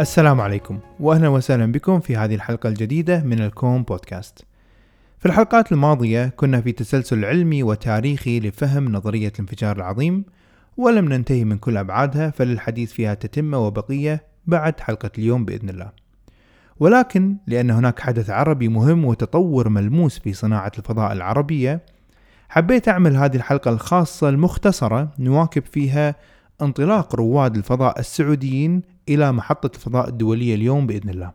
السلام عليكم واهلا وسهلا بكم في هذه الحلقة الجديدة من الكون بودكاست. في الحلقات الماضية كنا في تسلسل علمي وتاريخي لفهم نظرية الانفجار العظيم ولم ننتهي من كل أبعادها فللحديث فيها تتمة وبقية بعد حلقة اليوم بإذن الله. ولكن لأن هناك حدث عربي مهم وتطور ملموس في صناعة الفضاء العربية حبيت أعمل هذه الحلقة الخاصة المختصرة نواكب فيها انطلاق رواد الفضاء السعوديين إلى محطة الفضاء الدولية اليوم بإذن الله.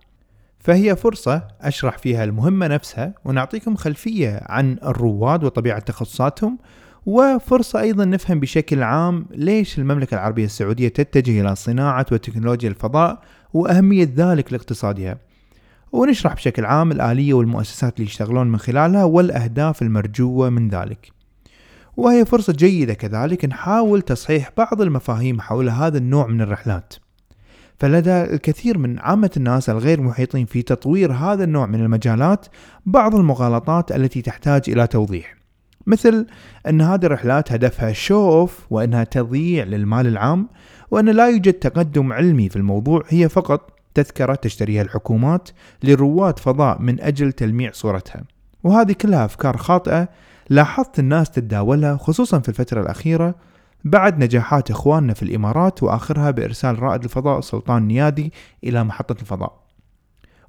فهي فرصة أشرح فيها المهمة نفسها ونعطيكم خلفية عن الرواد وطبيعة تخصصاتهم وفرصة أيضا نفهم بشكل عام ليش المملكة العربية السعودية تتجه إلى صناعة وتكنولوجيا الفضاء وأهمية ذلك لاقتصادها. ونشرح بشكل عام الآلية والمؤسسات اللي يشتغلون من خلالها والأهداف المرجوة من ذلك. وهي فرصة جيدة كذلك نحاول تصحيح بعض المفاهيم حول هذا النوع من الرحلات. فلدى الكثير من عامة الناس الغير محيطين في تطوير هذا النوع من المجالات بعض المغالطات التي تحتاج إلى توضيح. مثل أن هذه الرحلات هدفها شو أوف وأنها تضييع للمال العام وأن لا يوجد تقدم علمي في الموضوع هي فقط تذكرة تشتريها الحكومات لرواد فضاء من أجل تلميع صورتها. وهذه كلها أفكار خاطئة لاحظت الناس تتداولها خصوصا في الفترة الأخيرة بعد نجاحات إخواننا في الإمارات وآخرها بإرسال رائد الفضاء سلطان نيادي إلى محطة الفضاء.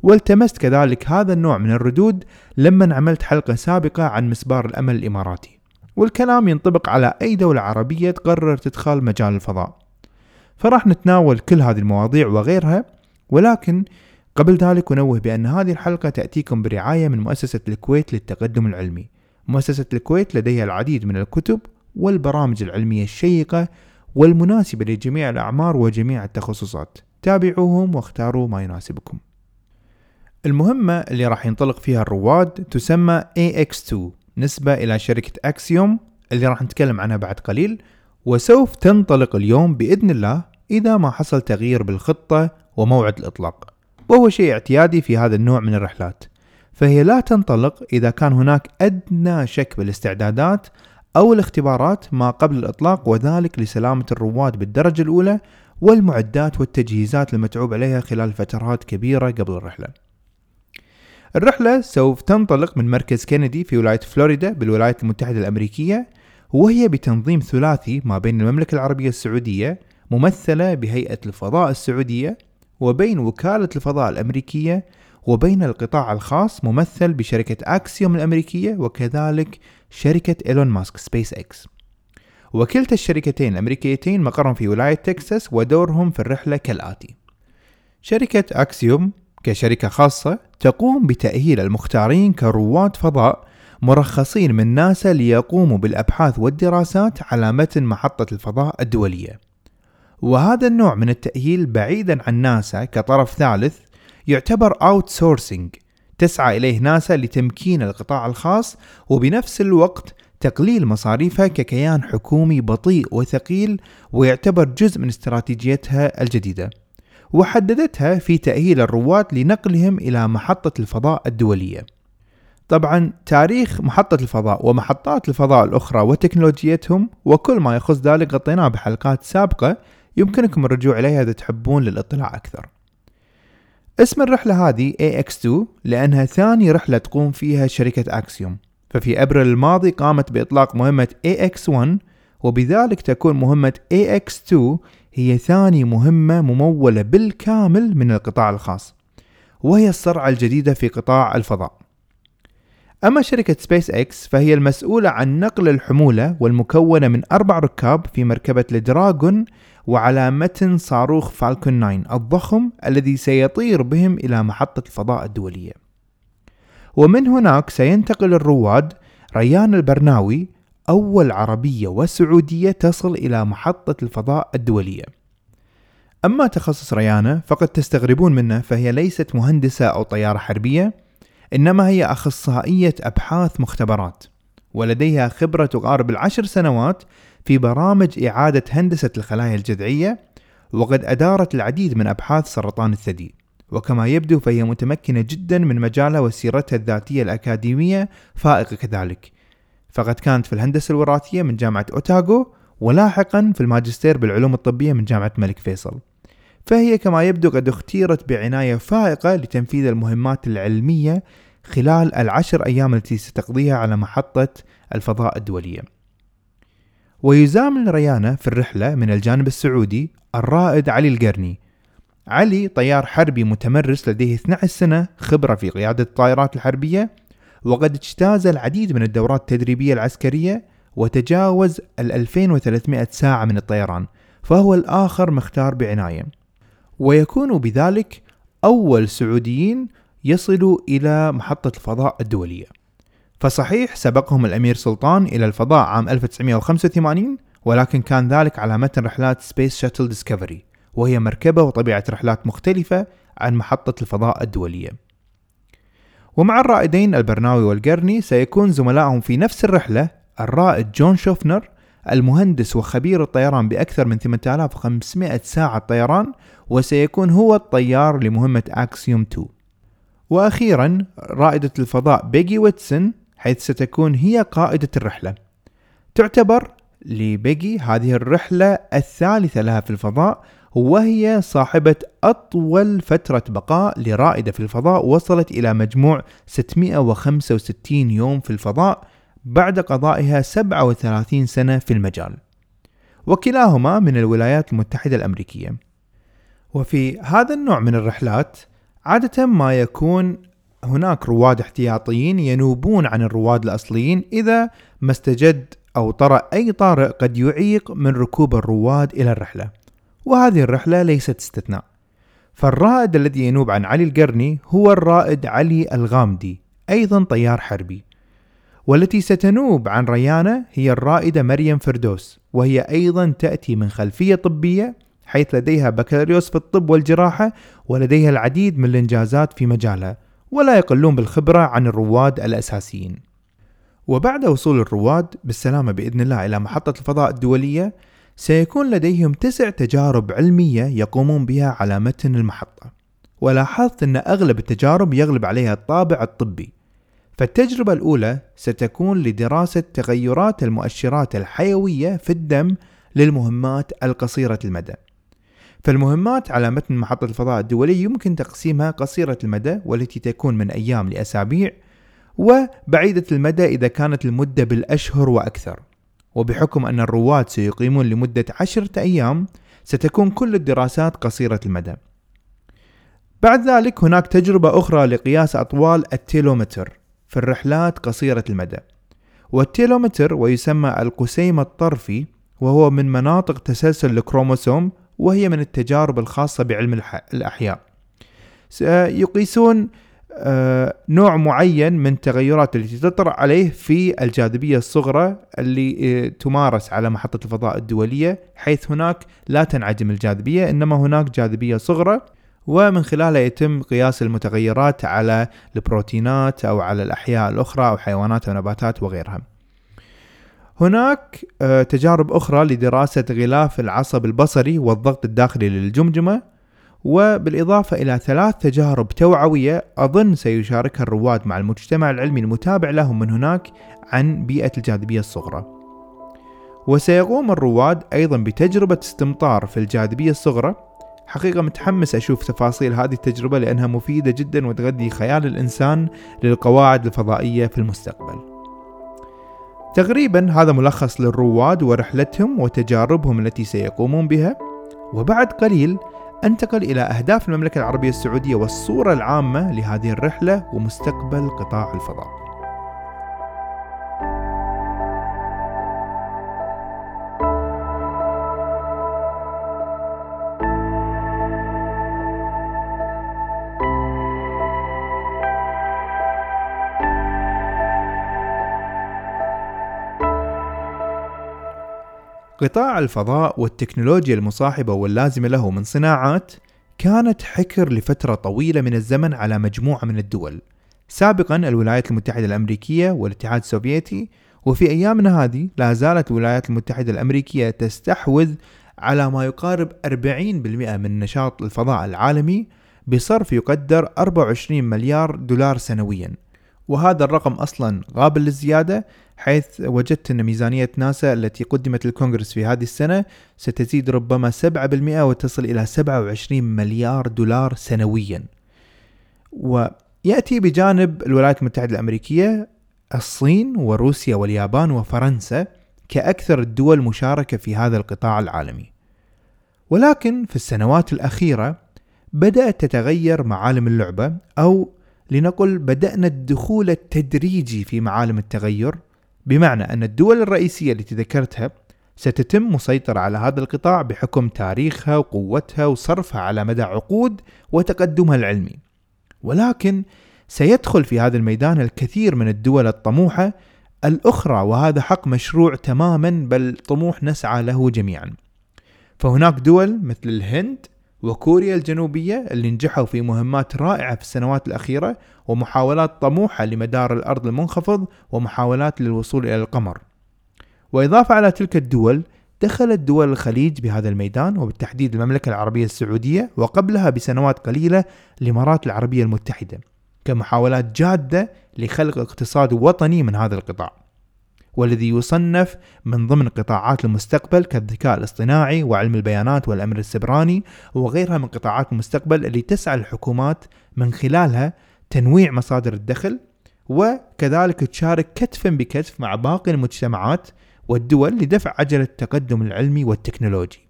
والتمست كذلك هذا النوع من الردود لما عملت حلقة سابقة عن مسبار الأمل الإماراتي. والكلام ينطبق على أي دولة عربية تقرر تدخل مجال الفضاء. فراح نتناول كل هذه المواضيع وغيرها ولكن قبل ذلك أنوه بأن هذه الحلقة تأتيكم برعاية من مؤسسة الكويت للتقدم العلمي. مؤسسة الكويت لديها العديد من الكتب والبرامج العلمية الشيقة والمناسبة لجميع الأعمار وجميع التخصصات. تابعوهم واختاروا ما يناسبكم. المهمة اللي راح ينطلق فيها الرواد تسمى AX2 نسبة إلى شركة أكسيوم اللي راح نتكلم عنها بعد قليل وسوف تنطلق اليوم بإذن الله إذا ما حصل تغيير بالخطة وموعد الإطلاق. وهو شيء اعتيادي في هذا النوع من الرحلات. فهي لا تنطلق إذا كان هناك أدنى شك بالاستعدادات أو الاختبارات ما قبل الإطلاق وذلك لسلامة الرواد بالدرجة الأولى والمعدات والتجهيزات المتعوب عليها خلال فترات كبيرة قبل الرحلة. الرحلة سوف تنطلق من مركز كندي في ولاية فلوريدا بالولايات المتحدة الأمريكية وهي بتنظيم ثلاثي ما بين المملكة العربية السعودية ممثلة بهيئة الفضاء السعودية وبين وكالة الفضاء الأمريكية وبين القطاع الخاص ممثل بشركة Axiom الأمريكية وكذلك شركة إيلون ماسك سبيس إكس. وكلتا الشركتين الأمريكيتين مقرهم في ولاية تكساس ودورهم في الرحلة كالآتي. شركة أكسيوم كشركة خاصة تقوم بتأهيل المختارين كرواد فضاء مرخصين من ناسا ليقوموا بالأبحاث والدراسات على متن محطة الفضاء الدولية. وهذا النوع من التأهيل بعيدا عن ناسا كطرف ثالث يعتبر outsourcing تسعى إليه ناسا لتمكين القطاع الخاص وبنفس الوقت تقليل مصاريفها ككيان حكومي بطيء وثقيل ويعتبر جزء من استراتيجيتها الجديدة. وحددتها في تأهيل الرواد لنقلهم إلى محطة الفضاء الدولية. طبعا تاريخ محطة الفضاء ومحطات الفضاء الأخرى وتكنولوجيتهم وكل ما يخص ذلك غطيناه بحلقات سابقة يمكنكم الرجوع إليها إذا تحبون للاطلاع أكثر. اسم الرحلة هذه AX2 لأنها ثاني رحلة تقوم فيها شركة أكسيوم ففي أبريل الماضي قامت بإطلاق مهمة AX1 وبذلك تكون مهمة AX2 هي ثاني مهمة ممولة بالكامل من القطاع الخاص وهي الصرعة الجديدة في قطاع الفضاء. أما شركة سبيس إكس فهي المسؤولة عن نقل الحمولة والمكونة من أربع ركاب في مركبة ال Dragon وعلى متن صاروخ Falcon 9 الضخم الذي سيطير بهم إلى محطة الفضاء الدولية. ومن هناك سينتقل الرواد ريان البرناوي أول عربية وسعودية تصل إلى محطة الفضاء الدولية أما تخصص ريانة فقد تستغربون منه فهي ليست مهندسة أو طيارة حربية إنما هي أخصائية أبحاث مختبرات ولديها خبرة تقارب العشر سنوات في برامج إعادة هندسة الخلايا الجذعية وقد أدارت العديد من أبحاث سرطان الثدي. وكما يبدو فهي متمكنة جدا من مجالها وسيرتها الذاتية الأكاديمية فائقة كذلك. فقد كانت في الهندسة الوراثية من جامعة أوتاغو ولاحقا في الماجستير بالعلوم الطبية من جامعة الملك فيصل. فهي كما يبدو قد اختيرت بعناية فائقة لتنفيذ المهمات العلمية خلال العشر أيام التي ستقضيها على محطة الفضاء الدولية. ويزامن ريانا في الرحلة من الجانب السعودي الرائد علي القرني. علي طيار حربي متمرس لديه 12 سنة خبرة في قيادة الطائرات الحربية وقد اجتاز العديد من الدورات التدريبية العسكرية وتجاوز ال 2300 ساعة من الطيران فهو الآخر مختار بعناية. ويكون بذلك أول سعوديين يصلوا إلى محطة الفضاء الدولية. فصحيح سبقهم الأمير سلطان إلى الفضاء عام 1985 ولكن كان ذلك على متن رحلات Space Shuttle Discovery وهي مركبة وطبيعة رحلات مختلفة عن محطة الفضاء الدولية. ومع الرائدين البرناوي والقرني سيكون زملائهم في نفس الرحلة الرائد جون شوفنر المهندس وخبير الطيران بأكثر من 8500 ساعة طيران وسيكون هو الطيار لمهمة أكسيوم 2 وأخيرا رائدة الفضاء بيجي ويتسون حيث ستكون هي قائدة الرحلة. تعتبر لبيجي هذه الرحلة الثالثة لها في الفضاء وهي صاحبة أطول فترة بقاء لرائدة في الفضاء وصلت إلى مجموع 665 يوم في الفضاء. بعد قضائها 37 سنة في المجال. وكلاهما من الولايات المتحدة الأمريكية. وفي هذا النوع من الرحلات عادة ما يكون هناك رواد احتياطيين ينوبون عن الرواد الأصليين إذا ما استجد أو طرأ أي طارئ قد يعيق من ركوب الرواد إلى الرحلة. وهذه الرحلة ليست استثناء. فالرائد الذي ينوب عن علي القرني هو الرائد علي الغامدي أيضا طيار حربي. والتي ستنوب عن ريانة هي الرائدة مريم فردوس وهي أيضا تأتي من خلفية طبية حيث لديها بكالوريوس في الطب والجراحة ولديها العديد من الإنجازات في مجالها ولا يقلون بالخبرة عن الرواد الأساسيين. وبعد وصول الرواد بالسلامة بإذن الله إلى محطة الفضاء الدولية سيكون لديهم تسع تجارب علمية يقومون بها على متن المحطة. ولاحظت أن أغلب التجارب يغلب عليها الطابع الطبي. فالتجربة الأولى ستكون لدراسة تغيرات المؤشرات الحيوية في الدم للمهمات القصيرة المدى. فالمهمات على متن محطة الفضاء الدولي يمكن تقسيمها قصيرة المدى والتي تكون من أيام لأسابيع وبعيدة المدى إذا كانت المدة بالأشهر وأكثر. وبحكم أن الرواد سيقيمون لمدة عشرة أيام ستكون كل الدراسات قصيرة المدى. بعد ذلك هناك تجربة أخرى لقياس أطوال التيلومتر. في الرحلات قصيرة المدى. والتيلومتر ويسمى القسيم الطرفي وهو من مناطق تسلسل الكروموسوم وهي من التجارب الخاصة بعلم الأحياء. يقيسون آه، نوع معين من التغيرات التي تطرأ عليه في الجاذبية الصغرى اللي آه، تمارس على محطة الفضاء الدولية حيث هناك لا تنعدم الجاذبية إنما هناك جاذبية صغرى ومن خلالها يتم قياس المتغيرات على البروتينات أو على الأحياء الأخرى أو حيوانات أو نباتات وغيرها. هناك آه، تجارب أخرى لدراسة غلاف العصب البصري والضغط الداخلي للجمجمة وبالإضافة إلى ثلاث تجارب توعوية أظن سيشاركها الرواد مع المجتمع العلمي المتابع لهم من هناك عن بيئة الجاذبية الصغرى. وسيقوم الرواد أيضا بتجربة استمطار في الجاذبية الصغرى حقيقة متحمس أشوف تفاصيل هذه التجربة لأنها مفيدة جدا وتغذي خيال الإنسان للقواعد الفضائية في المستقبل. تقريبا هذا ملخص للرواد ورحلتهم وتجاربهم التي سيقومون بها. وبعد قليل أنتقل إلى أهداف المملكة العربية السعودية والصورة العامة لهذه الرحلة ومستقبل قطاع الفضاء. قطاع الفضاء والتكنولوجيا المصاحبة واللازمة له من صناعات كانت حكر لفترة طويلة من الزمن على مجموعة من الدول. سابقا الولايات المتحدة الأمريكية والاتحاد السوفيتي وفي أيامنا هذه لا زالت الولايات المتحدة الأمريكية تستحوذ على ما يقارب 40% من نشاط الفضاء العالمي بصرف يقدر 24 مليار دولار سنويا. وهذا الرقم أصلا قابل للزيادة حيث وجدت أن ميزانية ناسا التي قدمت للكونغرس في هذه السنة ستزيد ربما 7% وتصل إلى 27 مليار دولار سنويا. ويأتي بجانب الولايات المتحدة الأمريكية الصين وروسيا واليابان وفرنسا كأكثر الدول مشاركة في هذا القطاع العالمي. ولكن في السنوات الأخيرة بدأت تتغير معالم اللعبة أو لنقل بدأنا الدخول التدريجي في معالم التغير بمعنى أن الدول الرئيسية التي ذكرتها ستتم مسيطرة على هذا القطاع بحكم تاريخها وقوتها وصرفها على مدى عقود وتقدمها العلمي. ولكن سيدخل في هذا الميدان الكثير من الدول الطموحة الأخرى وهذا حق مشروع تماما بل طموح نسعى له جميعا. فهناك دول مثل الهند وكوريا الجنوبية اللي نجحوا في مهمات رائعة في السنوات الأخيرة ومحاولات طموحة لمدار الأرض المنخفض ومحاولات للوصول إلى القمر. وإضافة على تلك الدول دخلت دول الخليج بهذا الميدان وبالتحديد المملكة العربية السعودية وقبلها بسنوات قليلة الإمارات العربية المتحدة كمحاولات جادة لخلق اقتصاد وطني من هذا القطاع. والذي يصنف من ضمن قطاعات المستقبل كالذكاء الاصطناعي وعلم البيانات والأمر السبراني وغيرها من قطاعات المستقبل اللي تسعى الحكومات من خلالها تنويع مصادر الدخل وكذلك تشارك كتفا بكتف مع باقي المجتمعات والدول لدفع عجلة التقدم العلمي والتكنولوجي.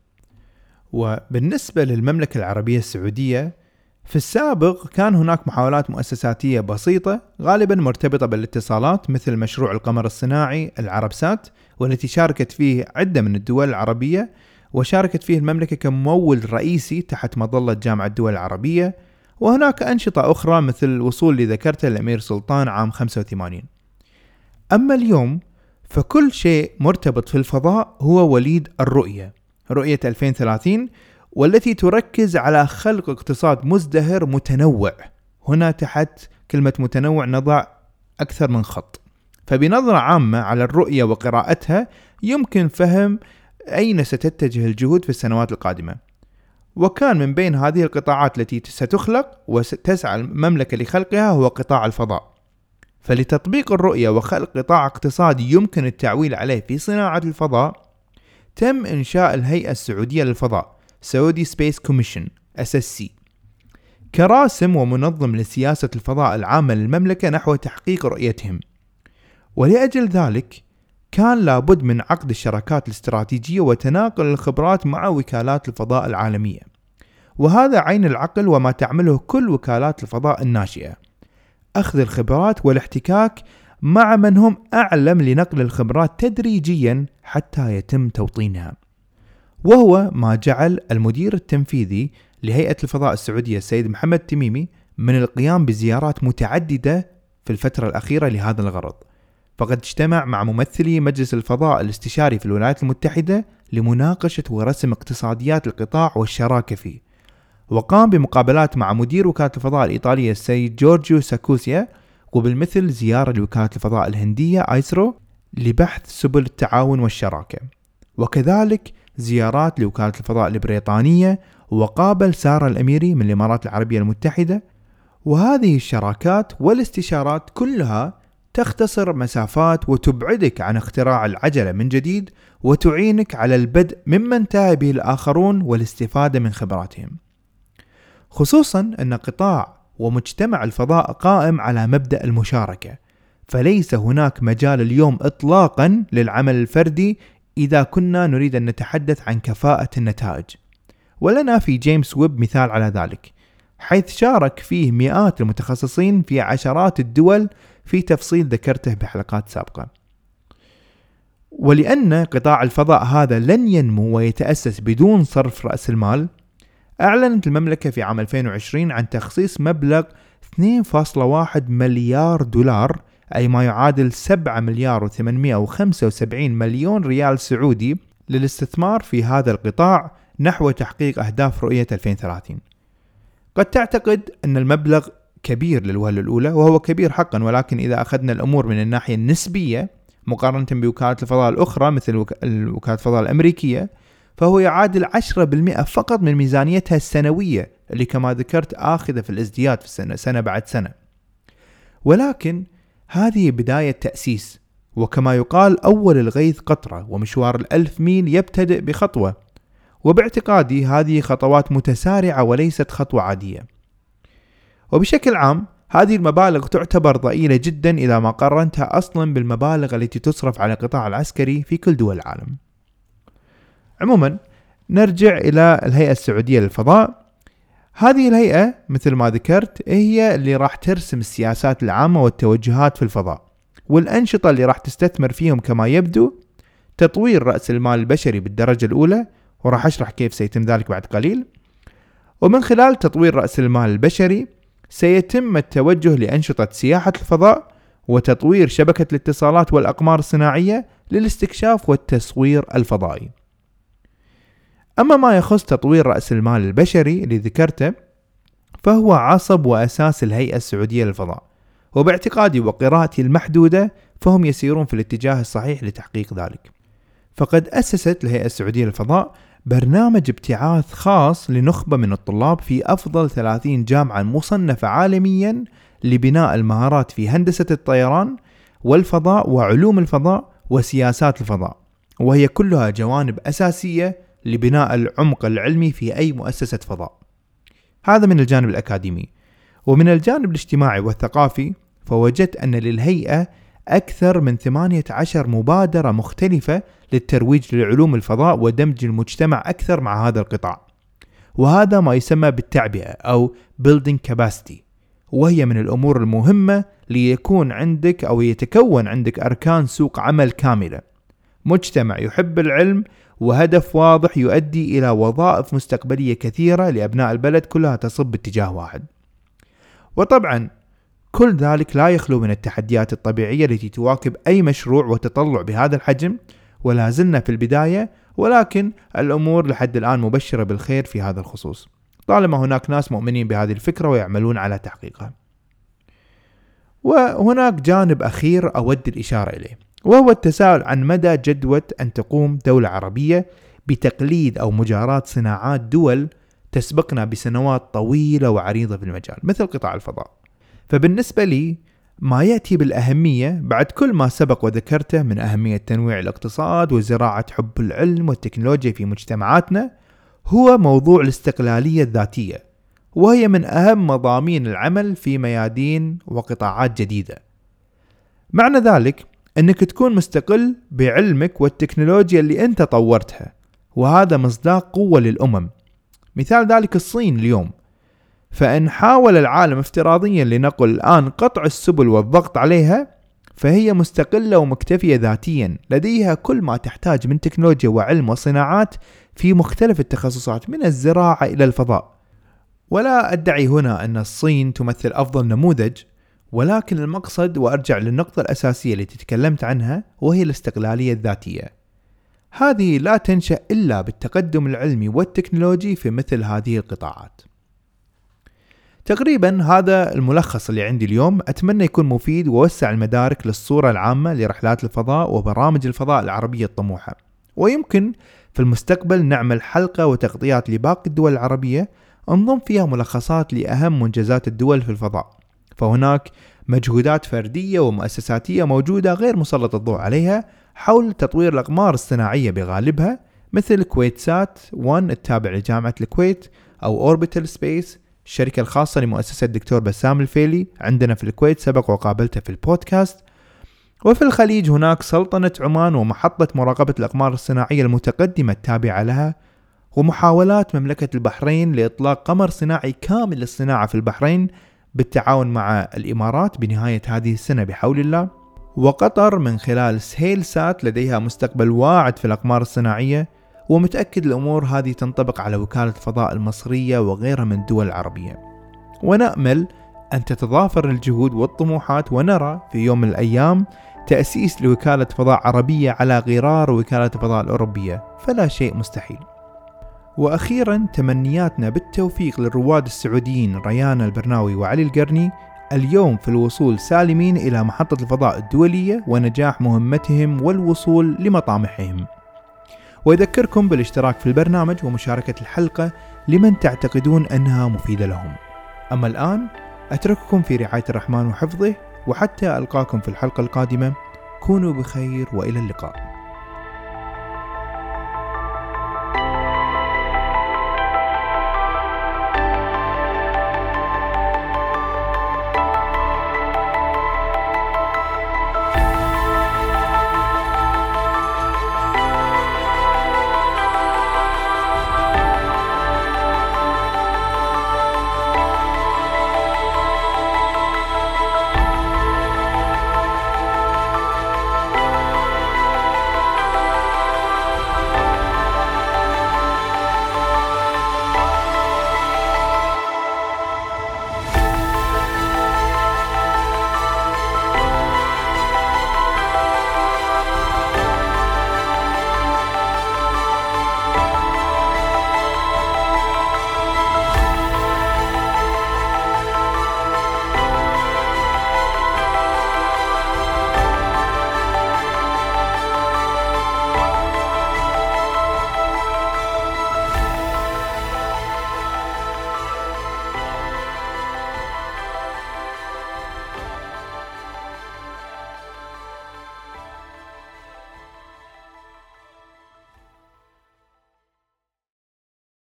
وبالنسبة للمملكة العربية السعودية في السابق كان هناك محاولات مؤسساتية بسيطة غالبا مرتبطة بالاتصالات مثل مشروع القمر الصناعي العربسات والتي شاركت فيه عدة من الدول العربية وشاركت فيه المملكة كممول رئيسي تحت مظلة جامعة الدول العربية وهناك أنشطة أخرى مثل الوصول اللي ذكرته الأمير سلطان عام 85 أما اليوم فكل شيء مرتبط في الفضاء هو وليد الرؤية رؤية 2030 والتي تركز على خلق اقتصاد مزدهر متنوع. هنا تحت كلمة متنوع نضع أكثر من خط. فبنظرة عامة على الرؤية وقراءتها يمكن فهم أين ستتجه الجهود في السنوات القادمة. وكان من بين هذه القطاعات التي ستخلق وتسعى المملكة لخلقها هو قطاع الفضاء. فلتطبيق الرؤية وخلق قطاع اقتصادي يمكن التعويل عليه في صناعة الفضاء تم إنشاء الهيئة السعودية للفضاء. Saudi Space Commission SSC كراسم ومنظم لسياسة الفضاء العامة للمملكة نحو تحقيق رؤيتهم. ولأجل ذلك كان لابد من عقد الشراكات الاستراتيجية وتناقل الخبرات مع وكالات الفضاء العالمية. وهذا عين العقل وما تعمله كل وكالات الفضاء الناشئة. أخذ الخبرات والاحتكاك مع من هم أعلم لنقل الخبرات تدريجيا حتى يتم توطينها. وهو ما جعل المدير التنفيذي لهيئة الفضاء السعودية السيد محمد تميمي من القيام بزيارات متعددة في الفترة الأخيرة لهذا الغرض. فقد اجتمع مع ممثلي مجلس الفضاء الاستشاري في الولايات المتحدة لمناقشة ورسم اقتصاديات القطاع والشراكة فيه. وقام بمقابلات مع مدير وكالة الفضاء الإيطالية السيد جورجيو ساكوسيا وبالمثل زيارة لوكالة الفضاء الهندية آيسرو لبحث سبل التعاون والشراكة. وكذلك زيارات لوكالة الفضاء البريطانية وقابل سارة الأميري من الإمارات العربية المتحدة. وهذه الشراكات والاستشارات كلها تختصر مسافات وتبعدك عن اختراع العجلة من جديد وتعينك على البدء مما انتهى به الآخرون والاستفادة من خبراتهم. خصوصا أن قطاع ومجتمع الفضاء قائم على مبدأ المشاركة فليس هناك مجال اليوم إطلاقا للعمل الفردي إذا كنا نريد أن نتحدث عن كفاءة النتائج. ولنا في جيمس ويب مثال على ذلك حيث شارك فيه مئات المتخصصين في عشرات الدول في تفصيل ذكرته بحلقات سابقة. ولأن قطاع الفضاء هذا لن ينمو ويتأسس بدون صرف رأس المال أعلنت المملكة في عام 2020 عن تخصيص مبلغ 2.1 مليار دولار أي ما يعادل 7 مليار و875 مليون ريال سعودي للاستثمار في هذا القطاع نحو تحقيق أهداف رؤية 2030 قد تعتقد أن المبلغ كبير للوهلة الأولى وهو كبير حقا ولكن إذا أخذنا الأمور من الناحية النسبية مقارنة بوكالة الفضاء الأخرى مثل وكالة الفضاء الأمريكية فهو يعادل 10% فقط من ميزانيتها السنوية اللي كما ذكرت آخذة في الازدياد في السنة سنة بعد سنة. ولكن هذه بداية تأسيس وكما يقال أول الغيث قطرة ومشوار الألف ميل يبتدئ بخطوة. وباعتقادي هذه خطوات متسارعة وليست خطوة عادية. وبشكل عام هذه المبالغ تعتبر ضئيلة جدا إذا ما قارنتها أصلا بالمبالغ التي تصرف على القطاع العسكري في كل دول العالم. عموما نرجع إلى الهيئة السعودية للفضاء. هذه الهيئة مثل ما ذكرت هي اللي راح ترسم السياسات العامة والتوجهات في الفضاء والأنشطة اللي راح تستثمر فيهم كما يبدو تطوير رأس المال البشري بالدرجة الأولى وراح أشرح كيف سيتم ذلك بعد قليل. ومن خلال تطوير رأس المال البشري سيتم التوجه لأنشطة سياحة الفضاء وتطوير شبكة الاتصالات والأقمار الصناعية للاستكشاف والتصوير الفضائي. أما ما يخص تطوير رأس المال البشري اللي ذكرته فهو عصب وأساس الهيئة السعودية للفضاء. وباعتقادي وقراءتي المحدودة فهم يسيرون في الاتجاه الصحيح لتحقيق ذلك. فقد أسست الهيئة السعودية للفضاء برنامج ابتعاث خاص لنخبة من الطلاب في أفضل 30 جامعة مصنفة عالميا لبناء المهارات في هندسة الطيران والفضاء وعلوم الفضاء وسياسات الفضاء. وهي كلها جوانب أساسية لبناء العمق العلمي في أي مؤسسة فضاء. هذا من الجانب الأكاديمي. ومن الجانب الاجتماعي والثقافي فوجدت أن للهيئة أكثر من 18 مبادرة مختلفة للترويج لعلوم الفضاء ودمج المجتمع أكثر مع هذا القطاع. وهذا ما يسمى بالتعبئة أو building capacity. وهي من الأمور المهمة ليكون عندك أو يتكون عندك أركان سوق عمل كاملة. مجتمع يحب العلم وهدف واضح يؤدي إلى وظائف مستقبلية كثيرة لأبناء البلد كلها تصب باتجاه واحد. وطبعا كل ذلك لا يخلو من التحديات الطبيعية التي تواكب أي مشروع وتطلع بهذا الحجم ولا زلنا في البداية ولكن الأمور لحد الآن مبشرة بالخير في هذا الخصوص. طالما هناك ناس مؤمنين بهذه الفكرة ويعملون على تحقيقها. وهناك جانب أخير أود الإشارة إليه. وهو التساؤل عن مدى جدوى أن تقوم دولة عربية بتقليد أو مجاراة صناعات دول تسبقنا بسنوات طويلة وعريضة في المجال مثل قطاع الفضاء. فبالنسبة لي ما يأتي بالأهمية بعد كل ما سبق وذكرته من أهمية تنويع الاقتصاد وزراعة حب العلم والتكنولوجيا في مجتمعاتنا هو موضوع الاستقلالية الذاتية وهي من أهم مضامين العمل في ميادين وقطاعات جديدة. معنى ذلك أنك تكون مستقل بعلمك والتكنولوجيا اللي أنت طورتها وهذا مصداق قوة للأمم. مثال ذلك الصين اليوم. فإن حاول العالم افتراضيا لنقل الآن قطع السبل والضغط عليها فهي مستقلة ومكتفية ذاتيا. لديها كل ما تحتاج من تكنولوجيا وعلم وصناعات في مختلف التخصصات من الزراعة إلى الفضاء. ولا أدعي هنا أن الصين تمثل أفضل نموذج ولكن المقصد وأرجع للنقطة الأساسية التي تكلمت عنها وهي الاستقلالية الذاتية. هذه لا تنشأ إلا بالتقدم العلمي والتكنولوجي في مثل هذه القطاعات. تقريبا هذا الملخص اللي عندي اليوم. أتمنى يكون مفيد ووسع المدارك للصورة العامة لرحلات الفضاء وبرامج الفضاء العربية الطموحة. ويمكن في المستقبل نعمل حلقة وتغطيات لباقي الدول العربية. انضم فيها ملخصات لأهم منجزات الدول في الفضاء. فهناك مجهودات فردية ومؤسساتية موجودة غير مسلط الضوء عليها حول تطوير الأقمار الصناعية بغالبها مثل KuwaitSat 1 التابع لجامعة الكويت أو Orbital Space الشركة الخاصة لمؤسسة الدكتور بسام الفيلي عندنا في الكويت سبق وقابلته في البودكاست. وفي الخليج هناك سلطنة عمان ومحطة مراقبة الأقمار الصناعية المتقدمة التابعة لها ومحاولات مملكة البحرين لإطلاق قمر صناعي كامل للصناعة في البحرين بالتعاون مع الإمارات بنهاية هذه السنة بحول الله. وقطر من خلال سهيل سات لديها مستقبل واعد في الأقمار الصناعية ومتأكد الأمور هذه تنطبق على وكالة الفضاء المصرية وغيرها من الدول العربية. ونأمل أن تتضافر الجهود والطموحات ونرى في يوم من الأيام تأسيس لوكالة فضاء عربية على غرار وكالة الفضاء الأوروبية. فلا شيء مستحيل. وأخيرا تمنياتنا بالتوفيق للرواد السعوديين ريان البرناوي وعلي القرني اليوم في الوصول سالمين إلى محطة الفضاء الدولية ونجاح مهمتهم والوصول لمطامحهم. ويذكركم بالاشتراك في البرنامج ومشاركة الحلقة لمن تعتقدون أنها مفيدة لهم. أما الآن أترككم في رعاية الرحمن وحفظه وحتى ألقاكم في الحلقة القادمة كونوا بخير وإلى اللقاء.